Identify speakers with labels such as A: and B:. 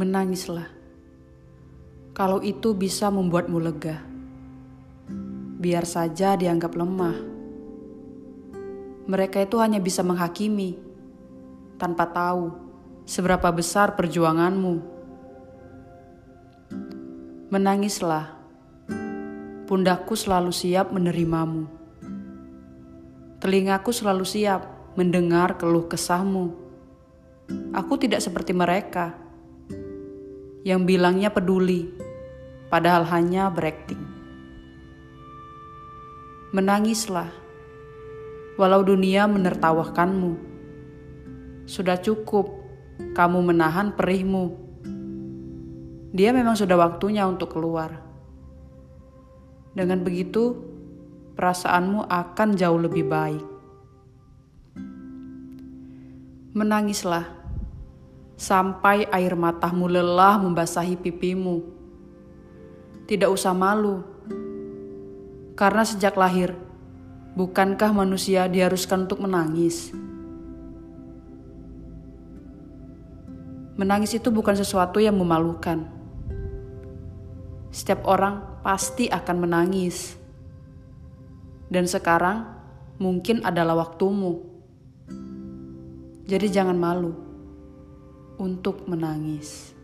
A: Menangislah. Kalau itu bisa membuatmu lega. Biar saja dianggap lemah. Mereka itu hanya bisa menghakimi tanpa tahu seberapa besar perjuanganmu. Menangislah. Pundakku selalu siap menerimamu. Telingaku selalu siap mendengar keluh kesahmu. Aku tidak seperti mereka yang bilangnya peduli, padahal hanya berakting. Menangislah, walau dunia menertawakanmu. Sudah cukup kamu menahan perihmu. Dia memang sudah waktunya untuk keluar. Dengan begitu, perasaanmu akan jauh lebih baik. Menangislah sampai air matamu lelah membasahi pipimu. Tidak usah malu, karena sejak lahir, bukankah manusia diharuskan untuk menangis? Menangis itu bukan sesuatu yang memalukan. Setiap orang pasti akan menangis, dan sekarang mungkin adalah waktumu. Jadi, jangan malu untuk menangis.